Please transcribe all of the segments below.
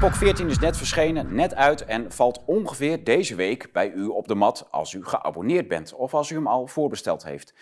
Epoch 14 is net verschenen, net uit en valt ongeveer deze week bij u op de mat als u geabonneerd bent of als u hem al voorbesteld heeft.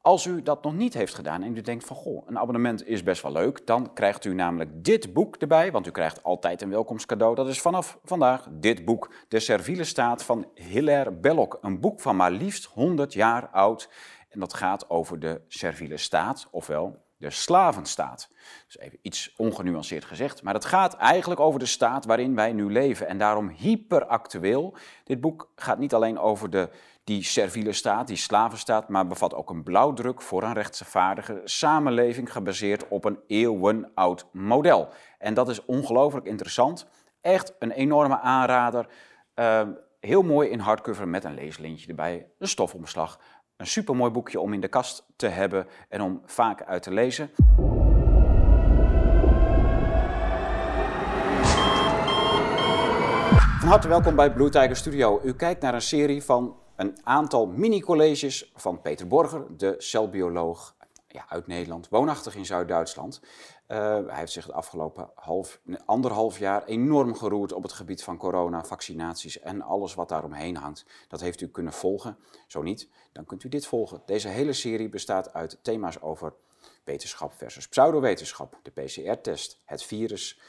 Als u dat nog niet heeft gedaan en u denkt van goh, een abonnement is best wel leuk, dan krijgt u namelijk dit boek erbij, want u krijgt altijd een welkomstcadeau. Dat is vanaf vandaag dit boek, De Serviele Staat van Hilaire Belloc. Een boek van maar liefst 100 jaar oud en dat gaat over de serviele staat, ofwel de slavenstaat. Dus even iets ongenuanceerd gezegd, maar het gaat eigenlijk over de staat waarin wij nu leven en daarom hyperactueel. Dit boek gaat niet alleen over de, die serviele staat, die slavenstaat, maar bevat ook een blauwdruk voor een rechtvaardige samenleving gebaseerd op een eeuwenoud model. En dat is ongelooflijk interessant. Echt een enorme aanrader. Uh, heel mooi in hardcover met een leeslintje erbij, een stofomslag. Een supermooi boekje om in de kast te hebben en om vaak uit te lezen. Van harte welkom bij Blue Tiger Studio. U kijkt naar een serie van een aantal mini-colleges van Peter Borger, de celbioloog ja, uit Nederland, woonachtig in Zuid-Duitsland. Uh, hij heeft zich het afgelopen half, anderhalf jaar enorm geroerd op het gebied van corona, vaccinaties en alles wat daaromheen hangt. Dat heeft u kunnen volgen. Zo niet, dan kunt u dit volgen. Deze hele serie bestaat uit thema's over wetenschap versus pseudowetenschap, de PCR-test, het virus,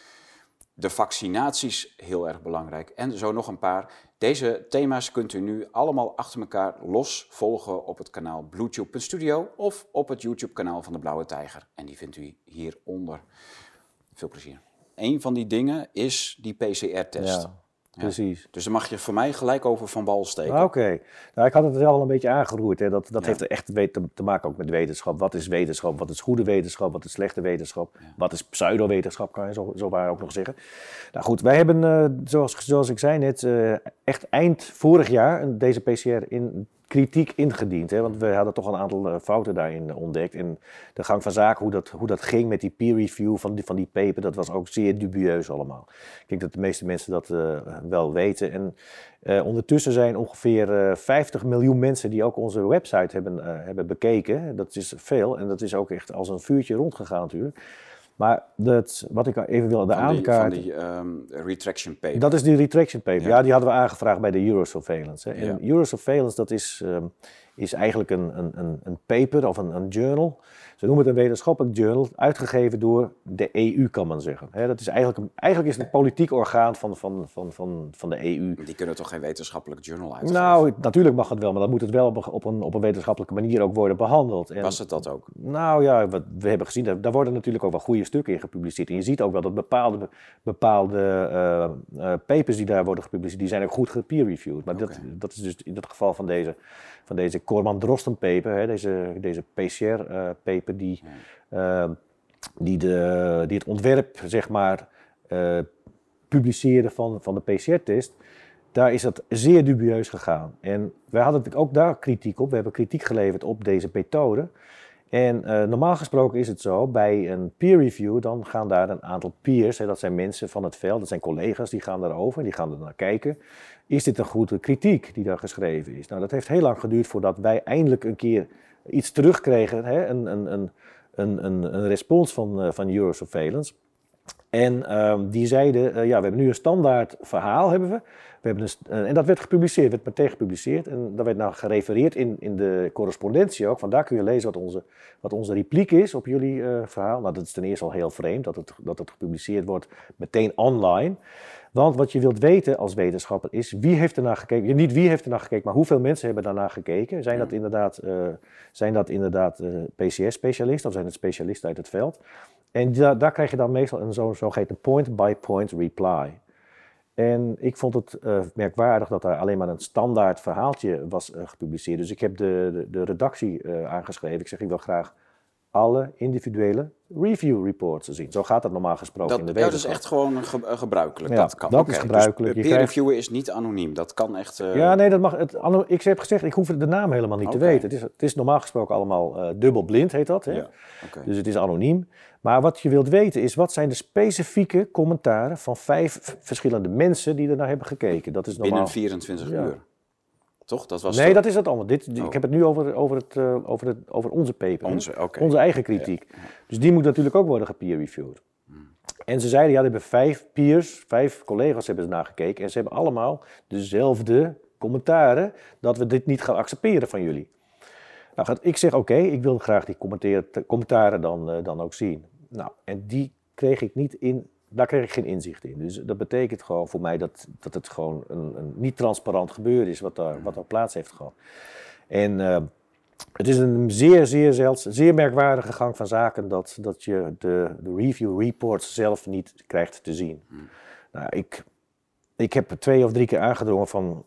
de vaccinaties, heel erg belangrijk, en zo nog een paar. Deze thema's kunt u nu allemaal achter elkaar los volgen op het kanaal BlueTube.studio of op het YouTube-kanaal van de Blauwe Tijger. En die vindt u hieronder. Veel plezier. Een van die dingen is die PCR-test. Ja. Precies. Dus dan mag je voor mij gelijk over van wal steken. Ah, oké. Nou, ik had het wel een beetje aangeroerd. Hè. Dat, dat heeft echt te, maken ook met wetenschap. Wat is wetenschap? Wat is goede wetenschap? Wat is slechte wetenschap? Wat is pseudowetenschap, kan je zo, zo waar ook nog zeggen. Nou goed, wij hebben, uh, zoals, zoals ik zei net, uh, echt eind vorig jaar deze PCR in kritiek ingediend. Hè? Want we hadden toch een aantal eh, fouten daarin ontdekt. En de gang van zaken, hoe dat, hoe dat ging met die peer review van die, van die paper, dat was ook zeer dubieus allemaal. Ik denk dat de meeste mensen dat uh, wel weten. En uh, ondertussen zijn ongeveer 50 miljoen mensen die ook onze website hebben, hebben bekeken. Dat is veel en dat is ook echt als een vuurtje rondgegaan natuurlijk. Maar dat, wat ik even wilde aankaarten... Van die um, retraction paper. Dat is die retraction paper. Ja. die hadden we aangevraagd bij de Eurosurveillance. Hè. En Eurosurveillance, dat is, um, is eigenlijk een, een, een paper of een, een journal ze noemen het een wetenschappelijk journal, uitgegeven door de EU, kan men zeggen. dat is eigenlijk, een, eigenlijk is het een politiek orgaan van, van, van, van, van de EU. Die kunnen toch geen wetenschappelijk journal uitgeven? Nou, natuurlijk mag het wel, maar dan moet het wel op een, op een wetenschappelijke manier ook worden behandeld. En, Was het dat ook? Nou ja, wat we hebben gezien, daar, worden natuurlijk ook wel goede stukken in gepubliceerd. En je ziet ook wel dat bepaalde, bepaalde uh, uh, papers die daar worden gepubliceerd, die zijn ook goed gepeer-reviewed. Maar dat, dat is dus in het geval van deze, van deze Corman Drosten paper, hè, deze, deze PCR-paper die, uh, die, de, die het ontwerp, zeg maar, uh, publiceren van, van de PCR-test, daar is dat zeer dubieus gegaan. En wij hadden ook daar kritiek op. We hebben kritiek geleverd op deze methode. En uh, normaal gesproken is het zo, bij een peer review, dan gaan daar een aantal peers, hè, dat zijn mensen van het veld, dat zijn collega's, die gaan daarover, die gaan er naar kijken. Is dit een goede kritiek die daar geschreven is? Nou, dat heeft heel lang geduurd voordat wij eindelijk een keer iets terugkregen, hè, een, een, een, een, een, respons van, uh, van Eurosurveillance. En um, die zeiden, uh, ja, we hebben nu een standaard verhaal, hebben we. We hebben een, uh, en dat werd gepubliceerd, werd meteen gepubliceerd. En dat werd nou gerefereerd in, in de correspondentie ook. Van daar kun je lezen wat onze, wat onze repliek is op jullie uh, verhaal. Nou, dat is ten eerste al heel vreemd, dat het, dat het gepubliceerd wordt meteen online. Want wat je wilt weten als wetenschapper is wie heeft er naar gekeken. Niet wie heeft er naar gekeken, maar hoeveel mensen hebben daarnaar gekeken. Zijn dat inderdaad, uh, zijn dat inderdaad uh, PCS-specialisten of zijn het specialisten uit het veld? En da daar krijg je dan meestal een zo, zogeheten point-by-point reply. En ik vond het uh, merkwaardig dat daar alleen maar een standaard verhaaltje was gepubliceerd. Dus ik heb de, de, de redactie aangeschreven. Ik zeg, ik wil graag alle individuele review reports te zien. Zo gaat dat normaal gesproken in de wetenschap. Dat is echt gewoon gebruikelijk. dat kan. Dat is gebruikelijk. Dus peer reviewen is niet anoniem. Dat kan echt. Uh... Ja, nee, dat mag. Het, ik heb gezegd, ik hoef de naam helemaal niet okay. te weten. Het is, het is normaal gesproken allemaal uh, dubbelblind, heet dat. Hè? Ja. Okay. Dus het is anoniem. Maar wat je wilt weten is, wat zijn de specifieke commentaren van vijf verschillende mensen die er naar hebben gekeken? Dat is normaal. Binnen 24 ja. Toch? Dat was nee, toch... dat is het allemaal. Dit, oh. Ik heb het nu over, over, het, uh, over, het, over onze paper. Onze, okay. onze eigen kritiek. Ja. Dus die moet natuurlijk ook worden gepeer-reviewed. Hmm. En ze zeiden, ja, er hebben vijf peers, vijf collega's hebben ze nagekeken. En ze hebben allemaal dezelfde commentaren dat we dit niet gaan accepteren van jullie. Nou, ik zeg, oké, ik wil graag die commentaren dan, uh, dan ook zien. Nou, en die kreeg ik niet in, daar kreeg ik geen inzicht in. Dus dat betekent gewoon voor mij dat, dat het gewoon een, een niet transparant gebeuren is wat daar, wat daar plaats heeft gehad. En uh, het is een zeer, zeer, zeldzaam, zeer merkwaardige gang van zaken dat, dat je de, de review reports zelf niet krijgt te zien. Hmm. Nou, ik, ik heb twee of drie keer aangedrongen van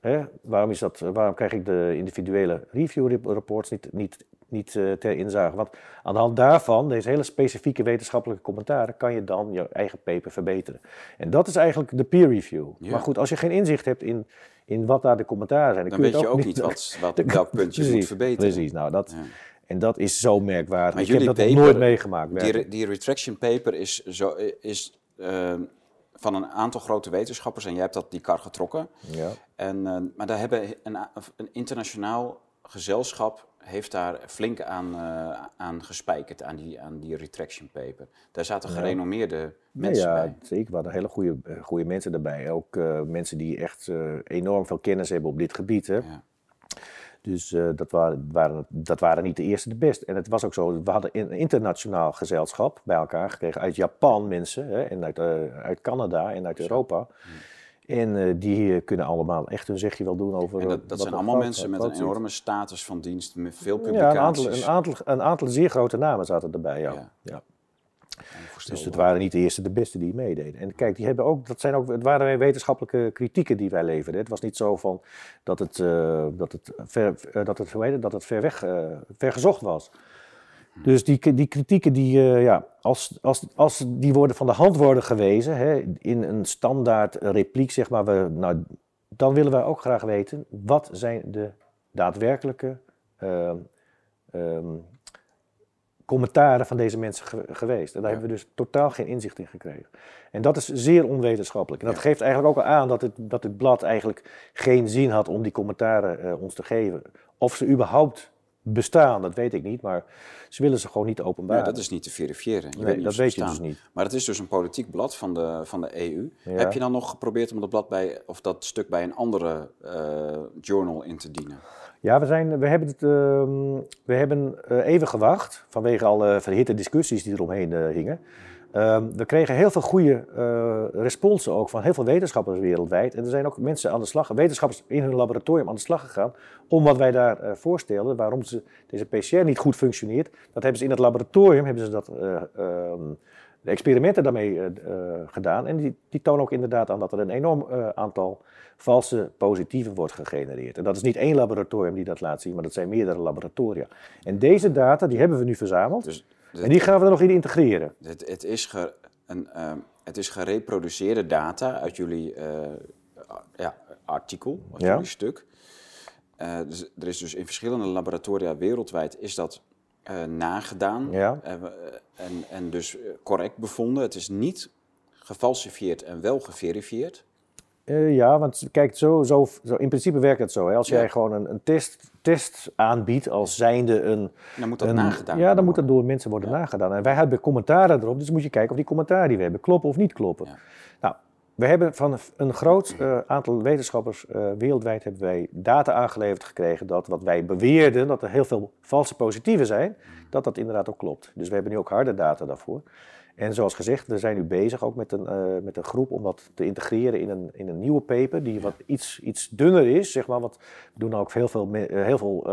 hè, waarom, is dat, waarom krijg ik de individuele review reports niet, niet, niet uh, ter inzage? Want aan de hand daarvan, deze hele specifieke wetenschappelijke commentaren, kan je dan je eigen paper verbeteren. En dat is eigenlijk de peer review. Maar goed, als je geen inzicht hebt in in wat daar de commentaren zijn. Dan, dan weet je ook niet wat, wat, welk punt je moet verbeteren. Precies, nou dat... En dat is zo merkwaardig. Maar ik heb dat paper, nooit meegemaakt. Die, die, retraction paper is, zo, is uh, van een aantal grote wetenschappers en jij hebt dat die kar getrokken. Ja. En, uh, maar daar hebben een, een internationaal gezelschap heeft daar flink aan, uh, aan gespijkerd, aan die, aan die retraction paper. Daar zaten gerenommeerde mensen ja, bij. Zeker, waren hele goede, eh, goede mensen erbij. Ook uh, mensen die echt uh, enorm veel kennis hebben op dit gebied. Hè? Ja. Dus dat, waren, waren, dat waren niet de eerste de beste. En het was ook zo, we hadden een internationaal gezelschap bij elkaar gekregen. Uit Japan mensen, hè, en uit, uit Canada en uit Europa. En uh, die kunnen allemaal echt hun zegje wel doen over. En dat, dat zijn allemaal mensen met een enorme status van dienst, met veel publicaties. Ja, een aantal, een aantal, een aantal zeer grote namen zaten erbij, ja. ja. ja. Dus het waren niet de eerste, de beste die meededen. En kijk, die hebben ook, dat zijn ook, het waren wetenschappelijke kritieken die wij leverden. Het was niet zo van dat het, uh, dat het, ver, uh, dat het, hoe heet het, dat het ver weg, ver gezocht was. Dus die, die kritieken, die, uh, ja, als, als, als die worden van de hand worden gewezen hè, in een standaard repliek, zeg maar, we, nou, dan willen wij ook graag weten wat zijn de daadwerkelijke uh, um, commentaren van deze mensen geweest. En daar hebben we dus totaal geen inzicht in gekregen. En dat is zeer onwetenschappelijk. En dat geeft eigenlijk ook al aan dat het, dat het blad eigenlijk geen zin had om die commentaren uh, ons te geven. Of ze überhaupt bestaan, dat weet ik niet, maar ze willen ze gewoon niet openbaar. dat is niet te verifiëren. Je weet dat weet je dus niet. Maar het is dus een politiek blad van de, van de EU. Heb je dan nog geprobeerd om dat blad bij, of dat stuk bij een andere uh, journal in te dienen? Ja, we, zijn, we hebben, het, uh, we hebben uh, even gewacht vanwege alle verhitte discussies die eromheen uh, hingen. Ehm, we kregen heel veel goede uh, responsen ook van heel veel wetenschappers wereldwijd. En er zijn ook mensen aan de slag, wetenschappers in hun laboratorium aan de slag gegaan om wat wij daar uh, voorstellen, waarom ze, deze PCR niet goed functioneert. Dat hebben ze in het laboratorium, hebben ze dat, uh, de experimenten daarmee gedaan. En die, die, tonen ook inderdaad aan dat er een enorm aantal valse positieven wordt gegenereerd. En dat is niet één laboratorium die dat laat zien, maar dat zijn meerdere laboratoria. En deze data, die hebben we nu verzameld. Dus en die gaan we er nog in integreren. Het, het is, ge, een, uh, het is gereproduceerde data uit jullie uh, ja, artikel, uit jullie stuk. Uh, dus, er is dus in verschillende laboratoria wereldwijd is dat nagedaan ja. en, en dus correct bevonden. Het is niet gefalsifieerd en wel geverifieerd. Uh, ja, want kijk, zo, zo, zo, in principe werkt het zo. Hè. Als jij gewoon een, een, test, test aanbiedt als zijnde een... Dan moet dat een, nagedaan Ja, dan moet dat door mensen worden nagedaan. En wij hebben commentaren erop, dus moet je kijken of die commentaren die we hebben kloppen of niet kloppen. Nou, we hebben van een groot uh, aantal wetenschappers uh, wereldwijd hebben wij data aangeleverd gekregen dat wat wij beweerden, dat er heel veel valse positieven zijn, dat dat inderdaad ook klopt. Dus we hebben nu ook harde data daarvoor. En zoals gezegd, we zijn nu bezig ook met een, uh, met een groep om dat te integreren in een, in een nieuwe paper die wat iets, iets dunner is. Zeg maar, want we doen ook heel veel, heel veel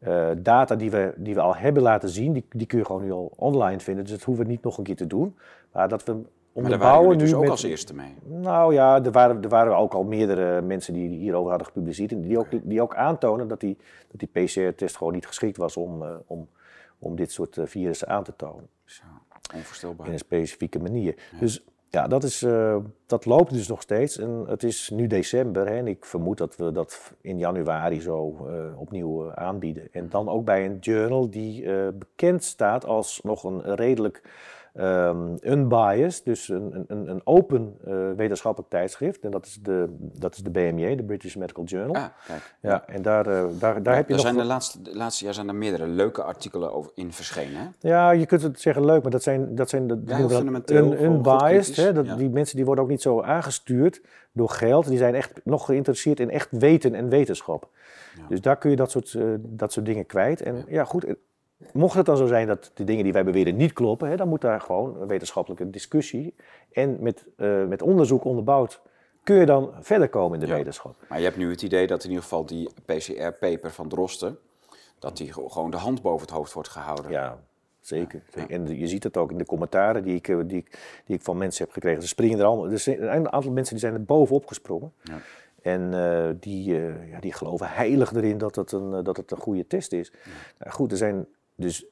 uh, data die we, die we al hebben laten zien. Die, die kun je gewoon nu al online vinden, dus dat hoeven we niet nog een keer te doen. Maar dat we onderbouwen dus nu ook met, als eerste mee? Nou ja, er waren, er waren ook al meerdere mensen die hierover hadden gepubliceerd. En die ook, die ook aantonen dat die, dat die PCR-test gewoon niet geschikt was om, om, om dit soort virussen aan te tonen. Zo. Onvoorstelbaar. In een specifieke manier. Dus ja, dat, is, uh, dat loopt dus nog steeds. En het is nu december hè, en ik vermoed dat we dat in januari zo uh, opnieuw uh, aanbieden. En dan ook bij een journal die bekend staat als nog een redelijk um, unbiased, dus een, een, een open uh, wetenschappelijk tijdschrift. En dat is, de, dat is de BMJ, de British Medical Journal. Ah, kijk. Ja, en daar, uh, daar, daar heb je er nog... Zijn de, laatste, de laatste jaar zijn er meerdere leuke artikelen over in verschenen, hè? Ja, je kunt het zeggen leuk, maar dat zijn, dat zijn de, ja, fundamenteel, un, unbiased. Hè, dat, Die mensen die worden ook niet zo aangestuurd door geld. Die zijn echt nog geïnteresseerd in echt weten en wetenschap. Ja. Dus daar kun je dat soort, uh, dat soort dingen kwijt. En ja goed, Mocht het dan zo zijn dat de dingen die wij beweren niet kloppen, hè, dan moet daar gewoon een wetenschappelijke discussie en met, uh, met onderzoek onderbouwd kun je dan verder komen in de ja. wetenschap. Maar je hebt nu het idee dat in ieder geval die PCR-paper van Drosten, dat die gewoon de hand boven het hoofd wordt gehouden. Ja, zeker. Ja. En je ziet het ook in de commentaren die ik, die ik, die ik van mensen heb gekregen. Ze springen er allemaal. Er zijn een aantal mensen die zijn er bovenop gesprongen. Ja. En uh, die, uh, ja, die geloven heilig erin dat het een, dat het een goede test is. Nou, goed, er zijn dus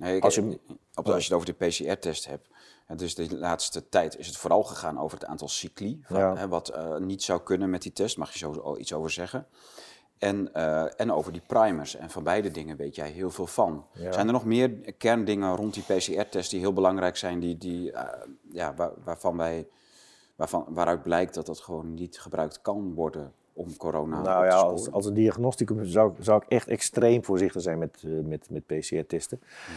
Nee, als, je, als je het over de PCR-test hebt, dus de laatste tijd is het vooral gegaan over het aantal cycli, van, ja. hè, wat uh, niet zou kunnen met die test, mag je zo iets over zeggen. En, uh, en over die primers. En van beide dingen weet jij heel veel van. Ja. Zijn er nog meer kerndingen rond die PCR-test die heel belangrijk zijn, die, die, uh, ja, waar, waarvan wij, waarvan, waaruit blijkt dat dat gewoon niet gebruikt kan worden om corona nou ja, als, als een diagnosticum zou, zou ik echt extreem voorzichtig zijn met, uh, met, met PCR-testen. Hmm.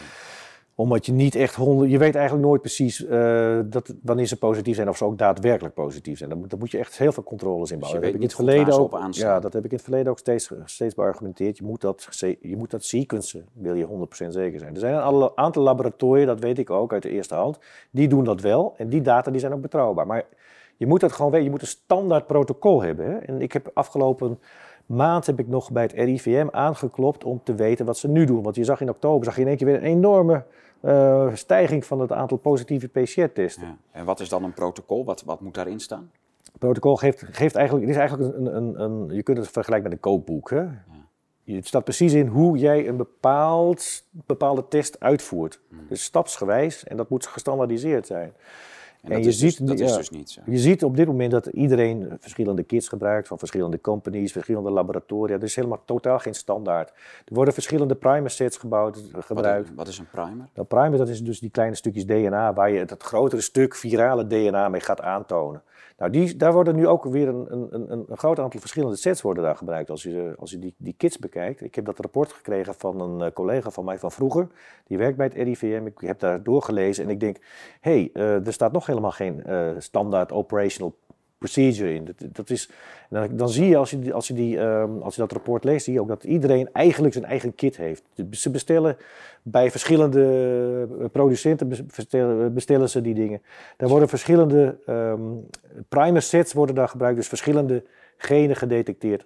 Omdat je niet echt honderd... Je weet eigenlijk nooit precies uh, dat, wanneer ze positief zijn of ze ook daadwerkelijk positief zijn. Dan moet je echt heel veel controles inbouwen. Dus je dat heb ik in het verleden ook, Ja, dat heb ik in het verleden ook steeds, steeds beargumenteerd. Je moet, dat, je moet dat sequencen, wil je 100% zeker zijn. Er zijn een aantal laboratoria, dat weet ik ook uit de eerste hand, die doen dat wel. En die data die zijn ook betrouwbaar. Maar je moet dat gewoon weten. Je moet een standaard protocol hebben. Hè? En ik heb afgelopen maand heb ik nog bij het RIVM aangeklopt om te weten wat ze nu doen. Want je zag in oktober zag je in één keer weer een enorme uh, stijging van het aantal positieve PCR-testen. Ja. En wat is dan een protocol? Wat, wat moet daarin staan? Het protocol geeft, geeft eigenlijk, het is eigenlijk een, een, een, je kunt het vergelijken met een kookboek. Hè? Ja. Het staat precies in hoe jij een bepaald, bepaalde test uitvoert. Hmm. Dus stapsgewijs en dat moet gestandaardiseerd zijn. En, en je dus, ziet, dat ja, is dus niet zo. Je ziet op dit moment dat iedereen verschillende kits gebruikt van verschillende companies, verschillende laboratoria. Er is helemaal totaal geen standaard. Er worden verschillende primer sets gebouwd, gebruikt. Wat, wat is een primer? Een primer dat is dus die kleine stukjes DNA waar je het, het grotere stuk virale DNA mee gaat aantonen. Nou, die, daar worden nu ook weer een, een, een, een groot aantal verschillende sets worden daar gebruikt als je, als je die, die kits bekijkt. Ik heb dat rapport gekregen van een uh, collega van mij van vroeger. Die werkt bij het RIVM. Ik heb daar doorgelezen en ik denk, hé, hey, uh, er staat nog helemaal geen uh, standaard operational procedure in. Dat, is, dan, zie je als je, als, je die, um, als je dat rapport leest, zie je ook dat iedereen eigenlijk zijn eigen kit heeft. Ze bestellen bij verschillende producenten bestellen, bestellen ze die dingen. Daar worden verschillende um, primer sets worden daar gebruikt, dus verschillende genen gedetecteerd.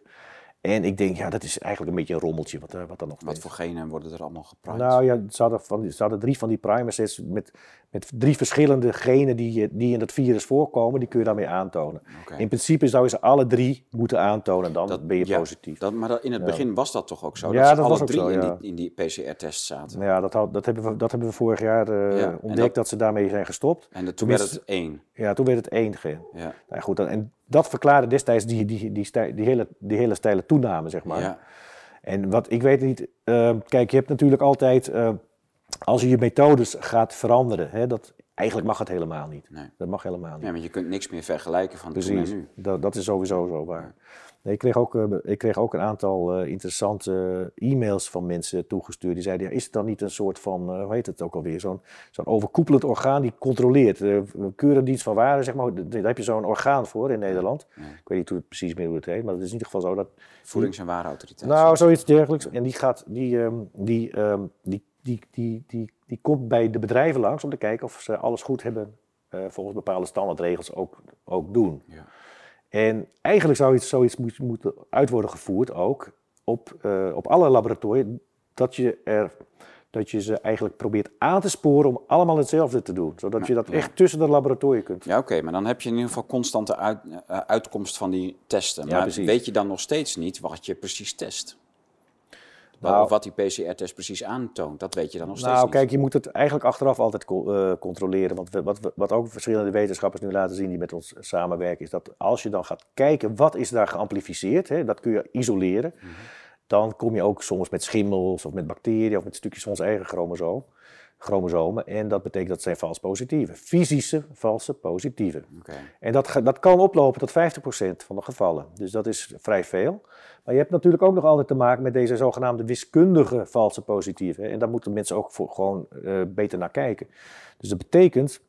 En ik denk, ja, dat is eigenlijk een beetje een rommeltje wat, wat dan nog Wat voor genen worden er allemaal geprimed? Nou ja, ze hadden, van, ze hadden drie van die primers met, met drie verschillende genen die, die in het virus voorkomen, die kun je daarmee aantonen. Okay. In principe zou je ze alle drie moeten aantonen, dan dat, ben je ja, positief. Dat, maar dat, in het begin ja. was dat toch ook zo? Ja, dat, dat alle drie zo, in die, in die PCR-test zaten? Ja, dat, had, dat, hebben we, dat hebben we vorig jaar uh, ontdekt, dat, dat, ze daarmee zijn gestopt. En toen werd het één? Ja, toen werd het één gen. Ja. Nou, goed, dan, en dat verklaarde destijds die, die, die, die, die, hele, die hele steile toename, zeg maar. Ja. En wat ik weet niet, uh, kijk, je hebt natuurlijk altijd, uh, als je je methodes gaat veranderen, hè, dat, eigenlijk mag het helemaal niet. Nee. Dat mag helemaal niet. Ja, maar je kunt niks meer vergelijken van Precies, toen en nu. Dat, dat is sowieso zo waar. Nee, ik, kreeg ook, uh, ik kreeg ook een aantal uh, interessante e-mails van mensen toegestuurd. Die zeiden, ja, is het dan niet een soort van, uh, hoe heet het ook alweer, zo'n zo'n overkoepelend orgaan die controleert. Keurendienst van waarde, zeg maar, daar heb je zo'n orgaan voor in Nederland. Ik weet niet hoe het precies meer hoe het heet, maar het is in ieder geval zo dat... Voedings- en warenautoriteit. Nou, zoiets dergelijks. En die gaat, die, um, die, um, die, die, die, die, die komt bij de bedrijven langs om te kijken of ze alles goed hebben volgens bepaalde standaardregels ook, ook doen. Ja. En eigenlijk zou iets, zoiets moeten, moeten uit worden gevoerd ook op, uh, op alle laboratoria, dat je, er, dat je ze eigenlijk probeert aan te sporen om allemaal hetzelfde te doen. Zodat ja, je dat ja. echt tussen de laboratoria kunt. Ja, oké, okay, maar dan heb je in ieder geval constante uit, uh, uitkomst van die testen. Maar weet je dan nog steeds niet wat je precies test? Nou, of wat die PCR-test precies aantoont, dat weet je dan nog steeds nou, niet. Nou, kijk, je moet het eigenlijk achteraf altijd co uh, controleren. Want wat, wat ook verschillende wetenschappers nu laten zien die met ons samenwerken, is dat als je dan gaat kijken wat is daar geamplificeerd, hè, dat kun je isoleren. -hmm. Dan kom je ook soms met schimmels of met bacteriën of met stukjes van ons eigen chromosoom. chromosomen. En dat betekent dat zijn vals positieve. Fysische valse positieve. En dat, dat kan oplopen tot 50% van de gevallen. Dus dat is vrij veel. Maar je hebt natuurlijk ook nog altijd te maken met deze zogenaamde wiskundige valse positieve. En daar moeten mensen ook voor gewoon uh, beter naar kijken. Dus dat betekent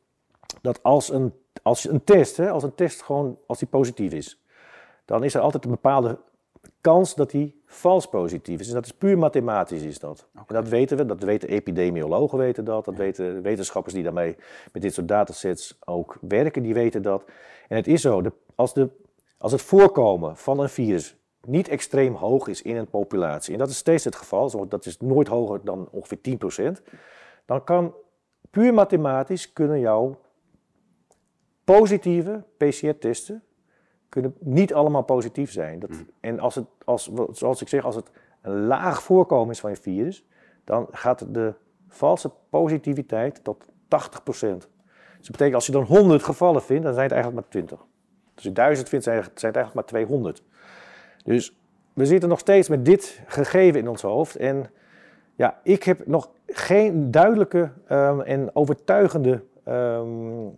dat als een, als een test, hè, als een test gewoon als die positief is, dan is er altijd een bepaalde kans dat die vals positief is. En dat is puur mathematisch is dat. En dat weten we, dat weten epidemiologen weten dat, dat weten wetenschappers die daarmee met dit soort datasets ook werken, die weten dat. En het is zo, de, als, de, als het voorkomen van een virus niet extreem hoog is in een populatie, en dat is steeds het geval, dat is nooit hoger dan ongeveer 10%, dan kan puur mathematisch kunnen jouw positieve PCR-testen kunnen niet allemaal positief zijn. Dat, mm. En als het, als, zoals ik zeg, als het een laag voorkomen is van je virus, dan gaat de valse positiviteit tot 80%. Dus dat betekent als je dan 100 gevallen vindt, dan zijn het eigenlijk maar 20. Als je 1000 vindt, zijn het eigenlijk maar 200. Dus we zitten nog steeds met dit gegeven in ons hoofd. En ja, ik heb nog geen duidelijke um, en overtuigende um,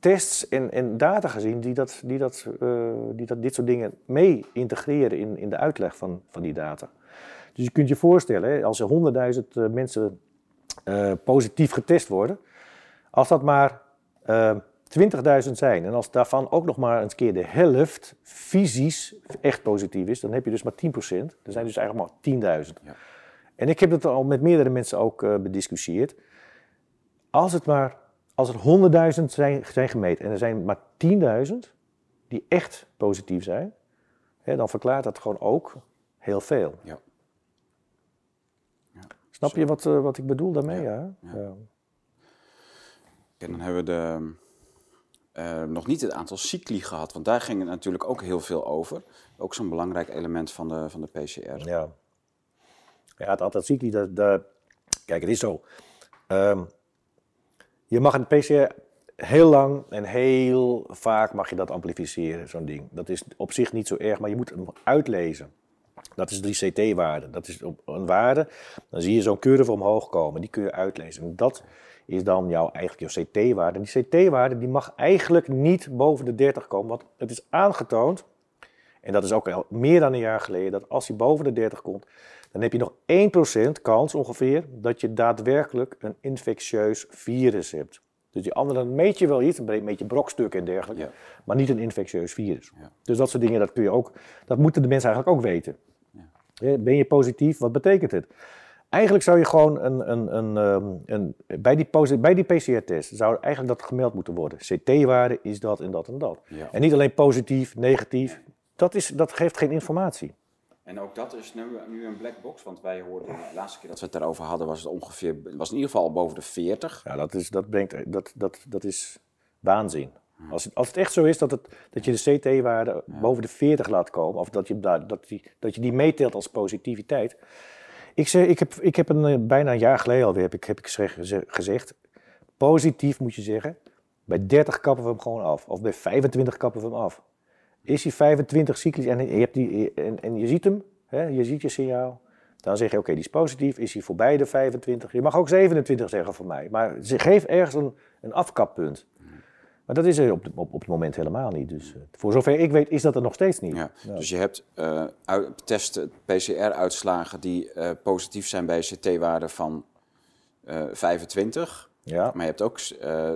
tests en, en data gezien die, dat, die, dat, uh, die dat, dit soort dingen mee integreren in, in de uitleg van, van die data. Dus je kunt je voorstellen, als er honderdduizend uh, mensen uh, positief getest worden, als dat maar 20.000 zijn en als daarvan ook nog maar eens keer de helft fysisch echt positief is, dan heb je dus maar 10%. Er zijn dus eigenlijk maar 10.000. Ja. En ik heb het al met meerdere mensen ook bediscussieerd. Als het maar als er 100.000 zijn, zijn gemeten en er zijn maar 10.000 die echt positief zijn, hè, dan verklaart dat gewoon ook heel veel. Ja. ja. Snap je wat, uh, wat ik bedoel daarmee? Ja. ja. En dan hebben we de, uh, nog niet het aantal cycli gehad, want daar ging het natuurlijk ook heel veel over. Ook zo'n belangrijk element van de, van de PCR. Ja, ja het aantal cycli, dat, dat, kijk, het is zo. Um, je mag een PCR heel lang en heel vaak mag je dat amplificeren, zo'n ding. Dat is op zich niet zo erg, maar je moet hem uitlezen. Dat is die CT-waarde. Dat is een waarde. Dan zie je zo'n curve omhoog komen. Die kun je uitlezen. En dat is dan jouw, eigenlijk jouw CT-waarde. En die CT-waarde die mag eigenlijk niet boven de 30 komen. Want het is aangetoond, en dat is ook al meer dan een jaar geleden, dat als hij boven de 30 komt, dan heb je nog 1% kans ongeveer dat je daadwerkelijk een infectieus virus hebt. Dus die andere meet je wel iets, een beetje brokstukken en dergelijke, maar niet een infectieus virus. Ja. Dus dat soort dingen, dat kun je ook, dat moeten de mensen eigenlijk ook weten. Ja. Ben je positief, wat betekent het? Eigenlijk zou je gewoon een, een, een, ehm, een, bij die, bij die PCR-test zou eigenlijk dat gemeld moeten worden. CT-waarde is dat en dat en dat. En niet alleen positief, negatief. Dat, is, dat geeft geen informatie. En ook dat is nu, nu een black box, want wij hoorden de laatste keer dat we het daarover hadden, was het ongeveer, was in ieder geval boven de 40. Ja, dat is, dat brengt, dat, dat, dat is waanzin. Als het, als het echt zo is dat, het, dat je de CT-waarde boven de 40 laat komen, of dat je, dat, die, dat je die meetelt als positiviteit. Ik, zeg, ik, heb, ik heb een, eh, bijna een jaar geleden alweer heb ik, heb ik gezegd, positief moet je zeggen, bij 30 kappen we hem gewoon af. Of bij 25 kappen we hem af. Is hij 25 cyclisch en je, hebt die, en, en je ziet hem, hè, je ziet je signaal. Dan zeg je, oké, die is positief. Is hij voorbij de 25? Je mag ook 27 zeggen voor mij. Maar geef ergens een, een afkappunt. Maar dat is er op, op, op het moment helemaal niet. Dus uh, voor zover ik weet, is dat er nog steeds niet. Ja, Dus je hebt uh, testen, PCR-uitslagen die uh, positief zijn bij CT-waarde van 25. Ja. Maar je hebt ook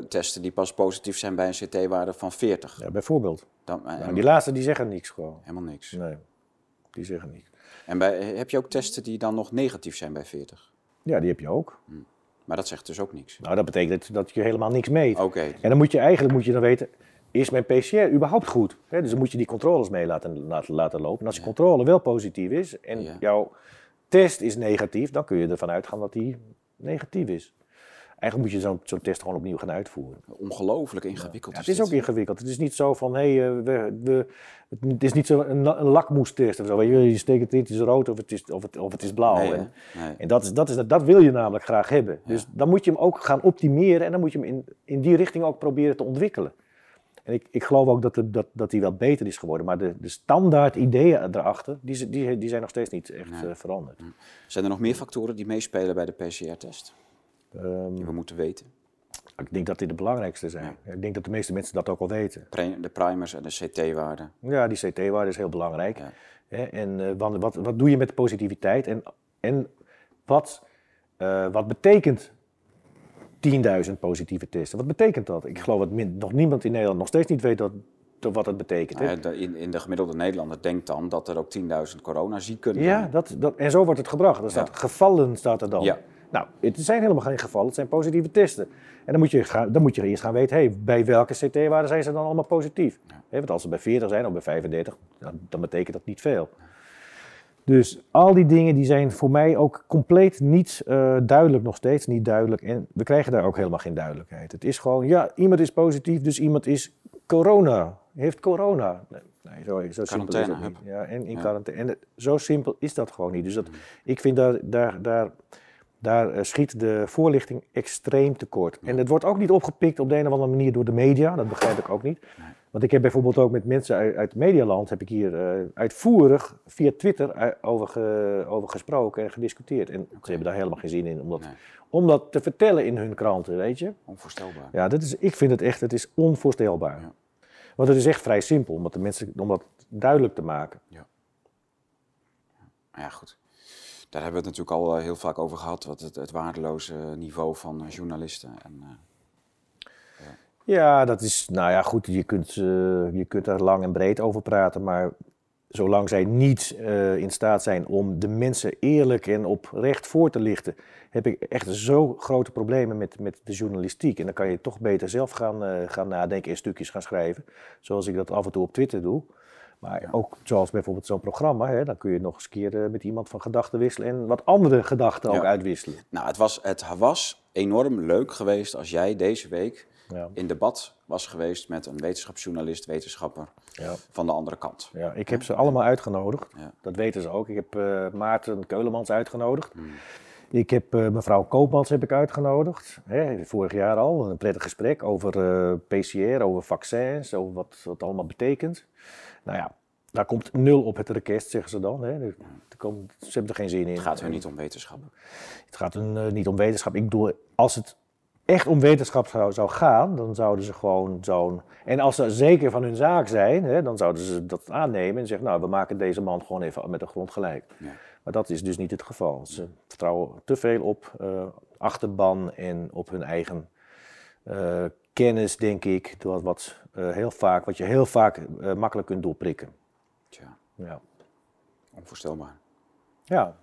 testen die pas positief zijn bij een CT-waarde van 40. Ja, bijvoorbeeld. Dan, nou, die laatste die zeggen niks gewoon. Helemaal niks. Nee, die zeggen niks. En bij, heb je ook testen die dan nog negatief zijn bij 40? Ja, die heb je ook. Hm. Maar dat zegt dus ook niks. Nou, dat betekent dat je helemaal niks meet. Oké. En dan moet je eigenlijk moet je dan weten, is mijn PCR überhaupt goed? dus dan moet je die controles mee laten, laten, laten lopen. En als je controle wel positief is en jouw test is negatief, dan kun je ervan uitgaan dat die negatief is. Eigenlijk moet je zo'n test gewoon opnieuw gaan uitvoeren. Ongelooflijk ingewikkeld. Ja, het is, ook ingewikkeld. Het is niet zo van, hé, hey, eh, we, we, het is niet zo een, een lakmoestest of zo. Je, je steekt het in, het is rood of het is, of het, of het is blauw. Nee, en, nee. en dat, is, dat, is, dat wil je namelijk graag hebben. Dus dan moet je hem ook gaan optimeren en dan moet je hem in, in die richting ook proberen te ontwikkelen. En ik, ik geloof ook dat, de, dat, dat die wel beter is geworden. Maar de, de standaard ideeën erachter, die, die, die zijn nog steeds niet echt uh, veranderd. Hm. Zijn er nog meer factoren die meespelen bij de PCR-test? Die we moeten weten? ik denk dat dit de belangrijkste zijn. Ik denk dat de meeste mensen dat ook al weten. De primers en de CT-waarde. Ja, die CT-waarde is heel belangrijk. Ja. En eh, wat, wat, wat doe je met de positiviteit? En, en wat, eh, wat betekent 10.000 positieve testen? Wat betekent dat? Ik geloof dat min- nog niemand in Nederland nog steeds niet weet dat, dat- wat het betekent. Nou ja, in, in de gemiddelde Nederlander denkt dan dat er ook 10.000 coronaziek kunnen Ja, zijn. dat, dat, en zo wordt het gebracht. Er staat gevallen staat er dan. Ja. Nou, het zijn helemaal geen gevallen, het zijn positieve testen. En dan moet je, gaan, dan moet je eerst gaan weten, hey, bij welke CT-waarde zijn ze dan allemaal positief? Hè, want als ze bij 40 zijn of bij 35, dan, dan betekent dat niet veel. Dus al die dingen die zijn voor mij ook compleet niet eh, duidelijk, nog steeds niet duidelijk. En we krijgen daar ook helemaal geen duidelijkheid. Het is gewoon, ja, iemand is positief, dus iemand is corona, heeft corona. Nee, nee zo, zo simpel is het niet. Ja, en in Ja. quarantaine. En zo simpel is dat gewoon niet. Dus dat, ik vind daar, daar, daar, daar eh, schiet de voorlichting extreem tekort. En het wordt ook niet opgepikt op de een of andere manier door de media. Dat begrijp ik ook niet. Want ik heb bijvoorbeeld ook met mensen uit, uit Medialand, heb ik hier eh, uitvoerig via Twitter eh, over, ge- over gesproken en gediscuteerd. En ze hebben daar helemaal geen zin in om dat, Nee. om dat te vertellen in hun kranten, weet je. Onvoorstelbaar. Ja, dat is, ik vind het echt, het is onvoorstelbaar. Ja. Want het is echt vrij simpel om dat, de mensen, om dat duidelijk te maken. Maar ja, goed. Daar hebben we het natuurlijk al eh, heel vaak over gehad. Wat het, het waardeloze niveau van eh, journalisten. En, eh, Ja, dat is, nou ja, goed, je kunt, je kunt daar lang en breed over praten, maar zolang zij niet in staat zijn om de mensen eerlijk en oprecht voor te lichten, heb ik echt zo grote problemen met, met de journalistiek. En dan kan je toch beter zelf gaan, gaan nadenken en stukjes gaan schrijven, zoals ik dat af en toe op Twitter doe. Maar ook zoals bijvoorbeeld zo'n programma, hè, dan kun je nog eens een keer eh, met iemand van gedachten wisselen en wat andere gedachten ook uitwisselen. nou, het was, het was enorm leuk geweest als jij deze week Ja. in debat was geweest met een wetenschapsjournalist, wetenschapper Ja. van de andere kant. Ja, ik heb ze allemaal uitgenodigd. Ja. Dat weten ze ook. Ik heb eh, Maarten Keulemans uitgenodigd. Hmm. Ik heb eh, mevrouw Koopmans heb ik uitgenodigd. Hè, vorig jaar al. Een prettig gesprek over PCR, over vaccins, over wat wat allemaal betekent. Nou ja, daar komt nul op het request, zeggen ze dan. Hè. Er, er ze hebben er geen zin in. Het gaat hun niet om wetenschap. Het gaat hun eh, niet om wetenschap. Ik bedoel, als het echt om wetenschap zou, zou gaan, dan zouden ze gewoon zo'n... En als ze zeker van hun zaak zijn, hè, dan zouden ze dat aannemen en zeggen... nou, we maken deze man gewoon even met de grond gelijk. Ja. Maar dat is dus niet het geval. Ze vertrouwen te veel op eh, achterban en op hun eigen eh, kennis, denk ik. Wat, wat, eh, heel vaak, wat je heel vaak eh, makkelijk kunt doorprikken. Tja, Ja. onvoorstelbaar. ja,